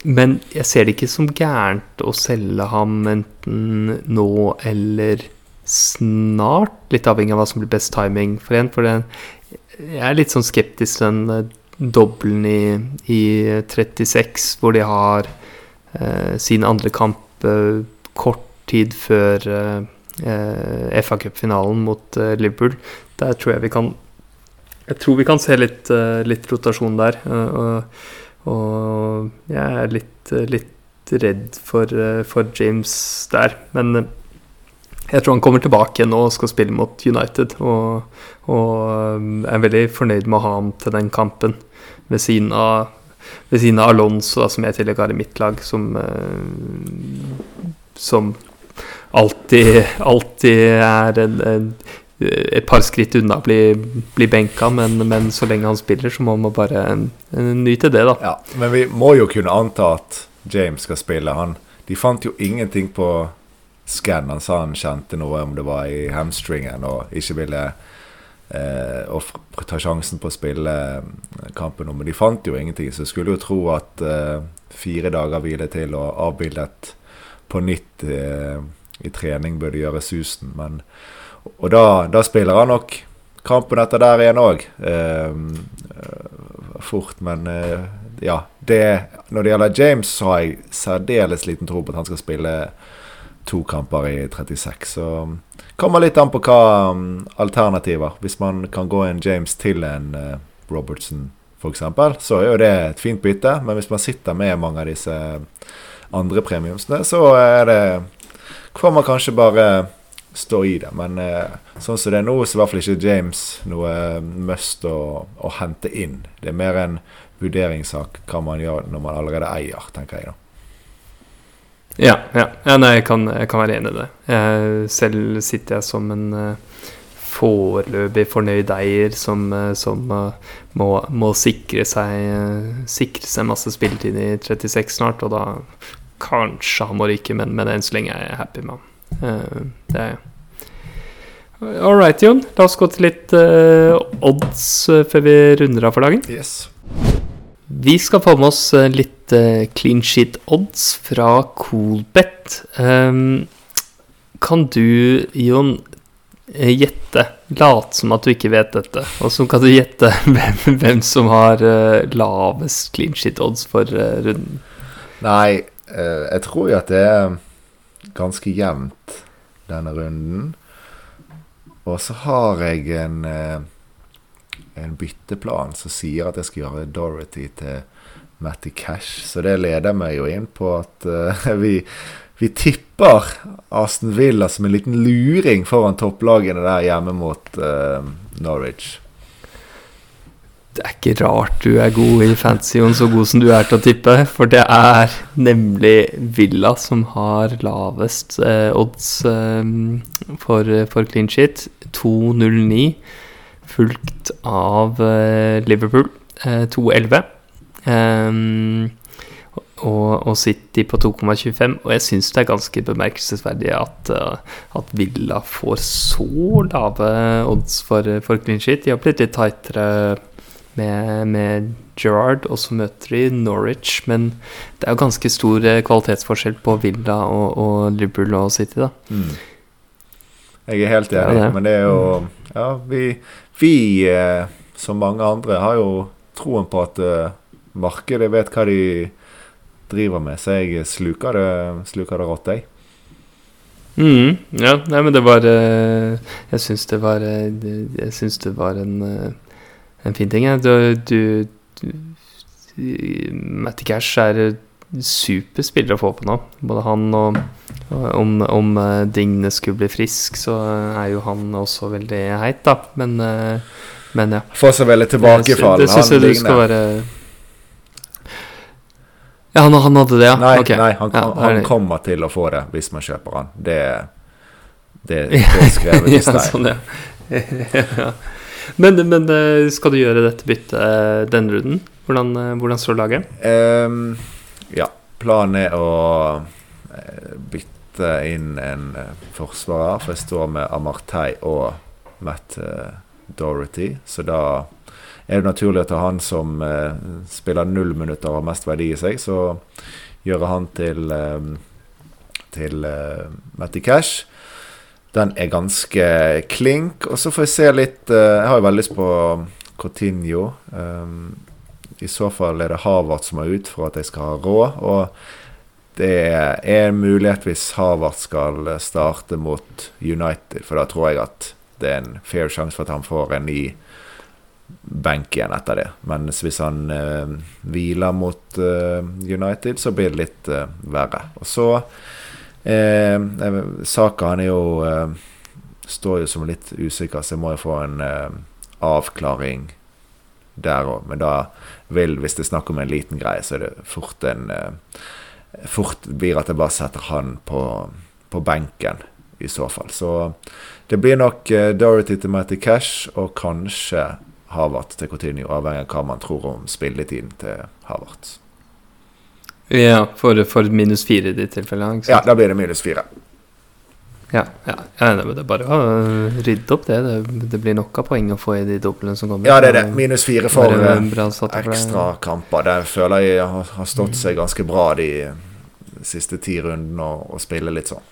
men jeg ser det ikke som gærent å selge ham enten nå eller snart. Litt avhengig av hva som blir best timing for en. For jeg er litt sånn skeptisk til den uh, dobbelen i, i, 36, hvor de har eh, sin andre kamp kort tid før uh, FA Cup-finalen mot Liverpool. Der tror jeg vi kan Jeg tror vi kan se litt, litt rotasjon der. og, og jeg er litt, litt redd for, for, James der. Men jeg tror han kommer tilbake igjen og skal spille mot United. Og, og er veldig fornøyd med å ha ham til den kampen ved siden av, ved siden av Alonso, da, som jeg tillegg har i mitt lag, som, uh, som alltid, alltid er en, en, et par skritt unna å bli, bli benka, men, men, så lenge han spiller, så må man bare nyte det, da. Ja, men vi må jo kunne anta at James skal spille. Han, de fant jo ingenting på scan. Han sa han kjente noe om det var i hamstringen og ikke ville eh, ta sjansen på å spille eh, kampen om. Men de fant jo ingenting, så jeg skulle jo tro at eh, fire dager hvile til og avbildet på nytt eh, i trening burde gjøre susen. Men, og da, da, spiller han nok kampen etter der igjen òg. Eh, fort, men eh, ja. Det, når det gjelder James, så har jeg særdeles liten tro på at han skal spille to kamper i 36. Så kommer litt an på hva um, alternativer. Hvis man kan gå en James til en uh, Robertson f.eks., så er jo det et fint bytte. Men hvis man sitter med mange av disse andre premiumsene, så er det får man kanskje bare stå i det. Men uh, sånn som det er nå, så er i hvert fall ikke James noe must å, å hente inn. Det er mer en vurderingssak hva man gjør når man allerede eier, tenker jeg da. Ja, ja. ja nei, jeg kan, jeg kan, være enig i det. Jeg, selv sitter jeg som en uh, foreløpig fornøyd eier som, uh, som uh, må, må, sikre seg Sikre seg masse spilletid i 36 snart, og da kanskje han må ryke, men, men enn så lenge er jeg happy med ham. det er jeg. All right, Jon. La oss gå til litt odds før vi runder av for dagen. Yes. Vi skal få med oss eh, litt uh, clean shit odds fra Coolbet. Um, kan du, Jon, eh, gjette Late som at du ikke vet dette. Og så kan du gjette hvem, hvem som har lavest clean shit odds for runden. Nei, jeg tror jo at det er ganske jevnt denne runden. Og så har jeg en en bytteplan som sier at jeg skal gjøre Dorothy til Matty Cash. Så det leder meg jo inn på at uh, vi, vi, tipper Aston Villa som en liten luring foran topplagene der hjemme mot uh, Norwich. Det er ikke rart du er god i fantasyen, så god som du er til å tippe. For det er nemlig Villa som har lavest eh, odds for, for clean shit. 2,09 fulgt av uh, Liverpool, uh, 2-11. Um, og, og, City på 2,25. Og jeg syns det er ganske bemerkelsesverdig at, uh, at, Villa får så lave odds for, for clean sheet. De har blitt litt tightere med, med Gerrard, og så møter de Norwich. Men det er jo ganske stor kvalitetsforskjell på Villa og, og Liverpool og City, da. Mm. Jeg er helt enig, ja, men det er jo Ja, vi vi, eh, som mange andre, har jo troen på at eh, markedet vet hva de driver med, så jeg sluker det, sluker det rått, jeg. Mm, ja, nei, men det var eh, Jeg syns det var Jeg syns det var en, en fin ting. Du, du, du Matty Cash er superspiller å få på nå. Både han og Om, om uh, Digne skulle bli frisk, så er jo han også veldig heit, da. Men, uh, men ja. Får seg veldig tilbakefall. Det, det syns jeg du skal være Ja, han, han, hadde det, ja? Nei, okay. nei han, ja, han, kommer til å få det hvis man kjøper han. Det, det, det er skrevet i stein. ja, sånn, ja. ja. Men, men eh, skal du gjøre dette byttet eh, denne runden? Hvordan, eh, hvordan står laget? Um, ja, planen er å eh, bytte inn en eh, forsvarer, for jeg står med Amartey og Matt eh, Dorothy. Så da er det naturlig å ta han som eh, spiller null minutter og har mest verdi i seg. Så gjøre han til, eh, til eh, Matty Cash. Den er ganske klink. Og så får jeg se litt eh, Jeg har jo veldig lyst på Coutinho. Um, I så fall er det Havert som er ut for at jeg skal ha råd. Og det er en mulighet hvis Havert skal starte mot United, for da tror jeg at det er en fair sjanse for at han får en ny benk igjen etter det. Mens hvis han eh, hviler mot eh, United, så blir det litt eh, verre. Og så eh, Saka han er jo eh, Står jo som litt usikker, så jeg må jo få en eh, avklaring der òg. Men da vil, hvis det er snakk om en liten greie, så er det fort en eh, Fort blir at jeg bare setter han på, på benken, i så fall. Så det blir nok eh, Dorothy til Matty Cash, og kanskje Havert til Coutinho, avhengig av hva man tror om spilletiden til Havert. Ja, for, for minus fire i ditt tilfelle? Ja, da blir det minus fire. Ja, ja, ja det er bare å øh, rydde opp det. det. Det blir nok av poeng å få i de doblene som kommer. Ja, det er det. Minus fire for eh, bra satt opp for deg. ekstra kamper. Det føler jeg har, stått seg ganske bra de siste ti rundene å, å spille litt sånn.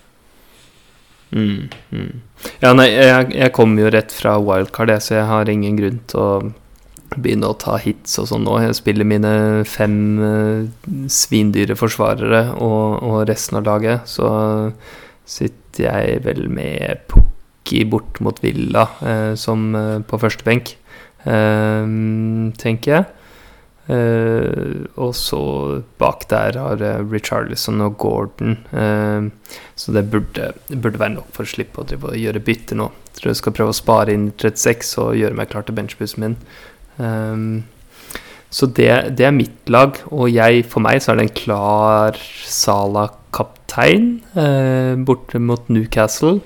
Mm, mm. Ja, nei, jeg, jeg kommer jo rett fra wildcard, jeg, så jeg har ingen grunn til å begynne å ta hits og sånn nå. Jeg spiller mine fem eh, svindyre forsvarere og, og resten av laget. Så sitter jeg vel med Pukki bort mot Villa eh, som eh, på første benk, eh, tenker jeg. Eh, og så bak der har uh, Richarlison og Gordon. eh, så det burde, burde være nok for å slippe å drive og gjøre bytte nå. Jeg tror jeg skal prøve å spare inn 36 og gjøre meg klar til benchbussen min. Ehm, så det, det er mitt lag, og jeg, for meg så er det en klar Sala-kaptein eh, borte mot Newcastle.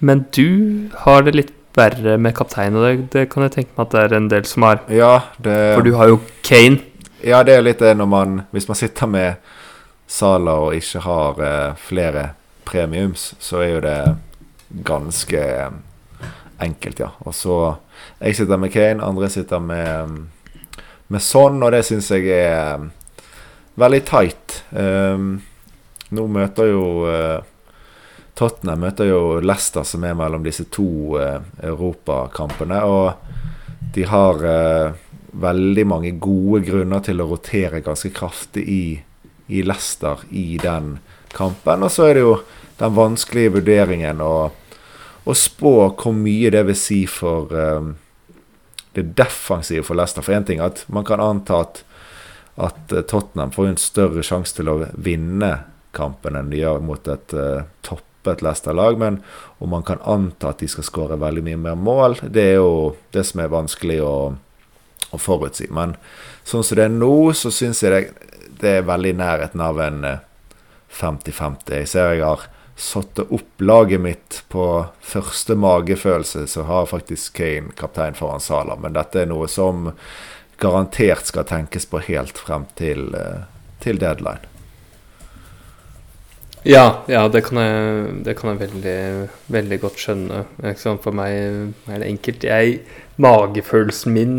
Men du har det litt verre med kaptein, og det, det kan jeg tenke meg at det er en del som har. Ja, det, For du har jo Kane. ja, det er litt det når man Hvis man sitter med Sala og ikke har eh, flere premiums, så er jo det ganske eh, enkelt, ja. Og så Jeg sitter med Kane, andre sitter med med sånn, og det syns jeg er eh, veldig tight. Um, nå møter jo eh, Tottenham møter jo Leicester, som er mellom disse to uh, europakampene. Og de har uh, veldig mange gode grunner til å rotere ganske kraftig i, i Leicester i den kampen. Og så er det jo den vanskelige vurderingen å, å spå hvor mye det vil si for eh, det defensive for Leicester. For én ting at man kan anta at, at eh, Tottenham får en større sjanse til å vinne kampen enn de gjør mot et uh, toppet Leicester-lag. Men om man kan anta at de skal skåre veldig mye mer mål, det er jo det som er vanskelig å, å forutsi. Men sånn som det er nå, så syns jeg det, det er veldig nærheten av en eh, 50-50. Jeg ser jeg har satt opp laget mitt på første magefølelse, så har faktisk Kane kaptein foran Sala. Men dette er noe som garantert skal tenkes på helt frem til, eh, til deadline. Ja, ja det, kan jeg, det kan jeg veldig, veldig godt skjønne. For meg er det enkelt. Jeg, magefølelsen min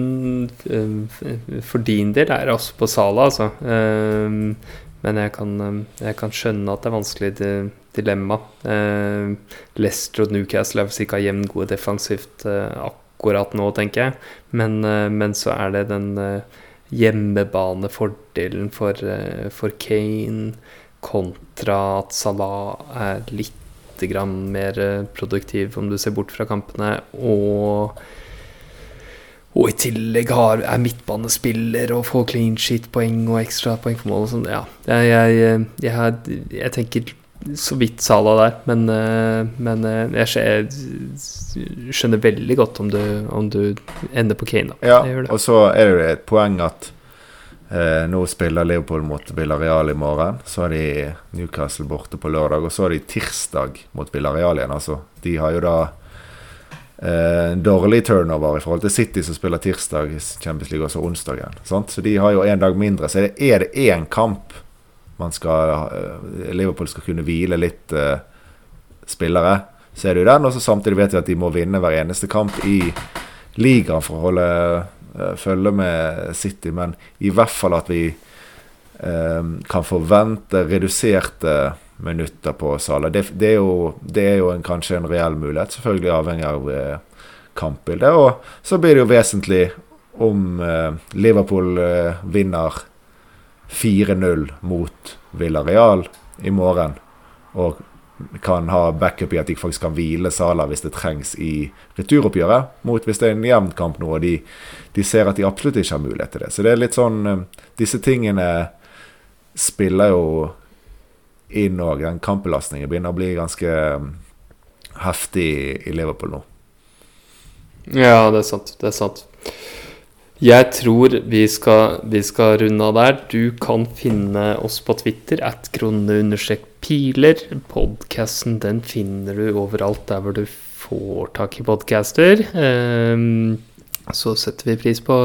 eh, for din del er også på Sala, altså. Eh, Men jeg kan, jeg kan skjønne at det er vanskelig dilemma. Eh, Leicester og Newcastle er vel sikkert jevn gode defensivt eh, akkurat nå, tenker jeg. Men, eh, men så er det den eh, hjemmebanefordelen for, for Kane kontra at Salah er litt mer produktiv, om du ser bort fra kampene. Og, og i tillegg har, er midtbanespiller og får clean sheet-poeng og ekstra poeng for mål og sånn. Ja, jeg, jeg, jeg, jeg tenker så vidt Salah der, men, eh, men eh, jeg skjønner veldig godt om du, om du ender på Kane. Da. Ja, og så er det jo et poeng at eh, nå spiller Liverpool mot Villarreal i morgen. Så har de Newcastle borte på lørdag, og så har de tirsdag mot Villarreal igjen. Altså, de har jo da eh, dårlig turnover i forhold til City, som spiller tirsdag i Champions League, også onsdagen. Sant? Så de har jo en dag mindre. Så er det én kamp man skal eh, Liverpool skal kunne hvile litt eh, spillere, så er det jo den. Og så samtidig vet vi at de må vinne hver eneste kamp i ligaen for å holde uh, følge med City. Men i hvert fall at vi uh, kan forvente reduserte minutter på Sala. Det, det, er jo, det er jo en, kanskje en reell mulighet, selvfølgelig avhengig av uh, kampbildet. Og så blir det jo vesentlig om Liverpool vinner 4-0 mot Villarreal i morgen. Og kan ha backup i at de faktisk kan hvile Sala hvis det trengs i returoppgjøret. Mot hvis det er en jevn kamp nå, og de, de, ser at de absolutt ikke har mulighet til det. Så det er litt sånn eh, Disse tingene spiller jo inn òg. Den kampbelastningen begynner å bli ganske eh, heftig i Liverpool nå. Ja, det er sant. Det er sant. Jeg tror vi skal, vi skal runde av der. Du kan finne oss på Twitter at kronne-piler. Podkasten den finner du overalt der hvor du får tak i podcaster. Um, så setter vi pris på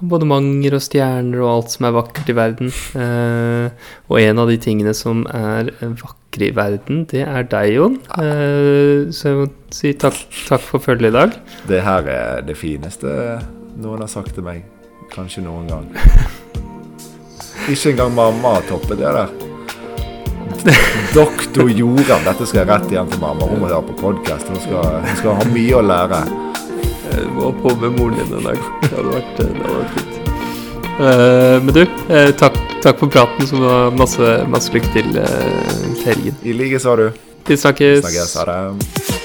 abonnementer og stjerner og alt som er vakkert i verden. Uh, og en av de tingene som er vakre i verden, det er deg, Jon. Uh, så jeg må si takk, takk for følget i dag. Det her er det fineste noen har sagt til meg. Kanskje noen gang. Ikke engang mamma har toppet det der. Doktor Joran. Dette skal jeg rett igjen til mamma. Hun må høre på podkast. Hun, hun, skal ha mye å lære. Jeg må på med moren din en dag. Det hadde vært, det hadde vært fint. Uh, men du, uh, takk, takk, for praten. Så masse, masse lykke til uh, til helgen. I like sa du. Vi snakkes. snakkes. Ha det.